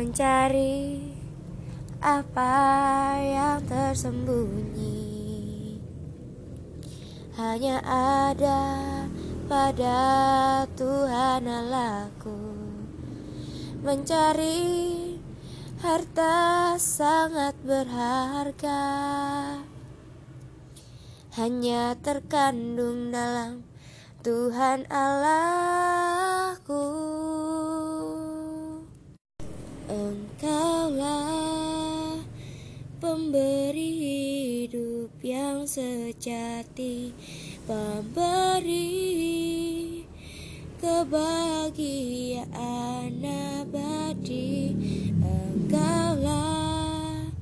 mencari apa yang tersembunyi. Hanya ada pada Tuhan Allahku. Mencari harta sangat berharga. Hanya terkandung dalam Tuhan Allahku Engkaulah pemberi hidup yang sejati Pemberi kebahagiaan abadi. Engkaulah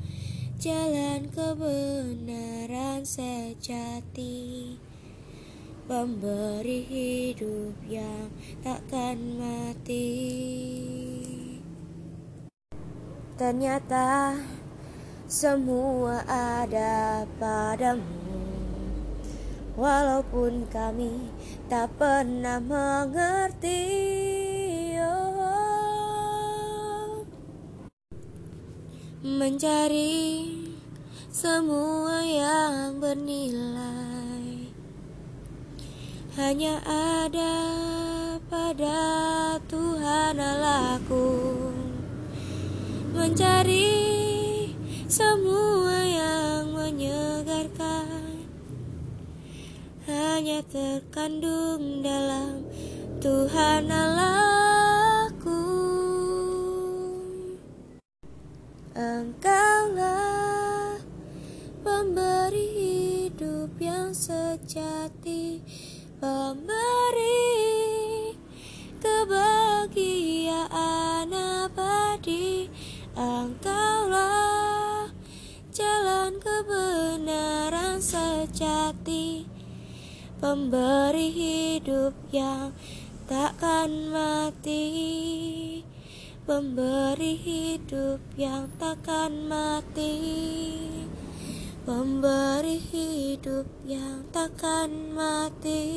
jalan kebenaran sejati Pemberi hidup yang takkan mati Ternyata semua ada padamu Walaupun kami tak pernah mengerti oh. Mencari semua yang bernilai hanya ada pada Tuhan Allahku mencari semua yang menyegarkan. Hanya terkandung dalam Tuhan Allahku. Engkaulah pemberi hidup yang sejati Engkaulah jalan kebenaran sejati Pemberi hidup yang takkan mati Pemberi hidup yang takkan mati Pemberi hidup yang takkan mati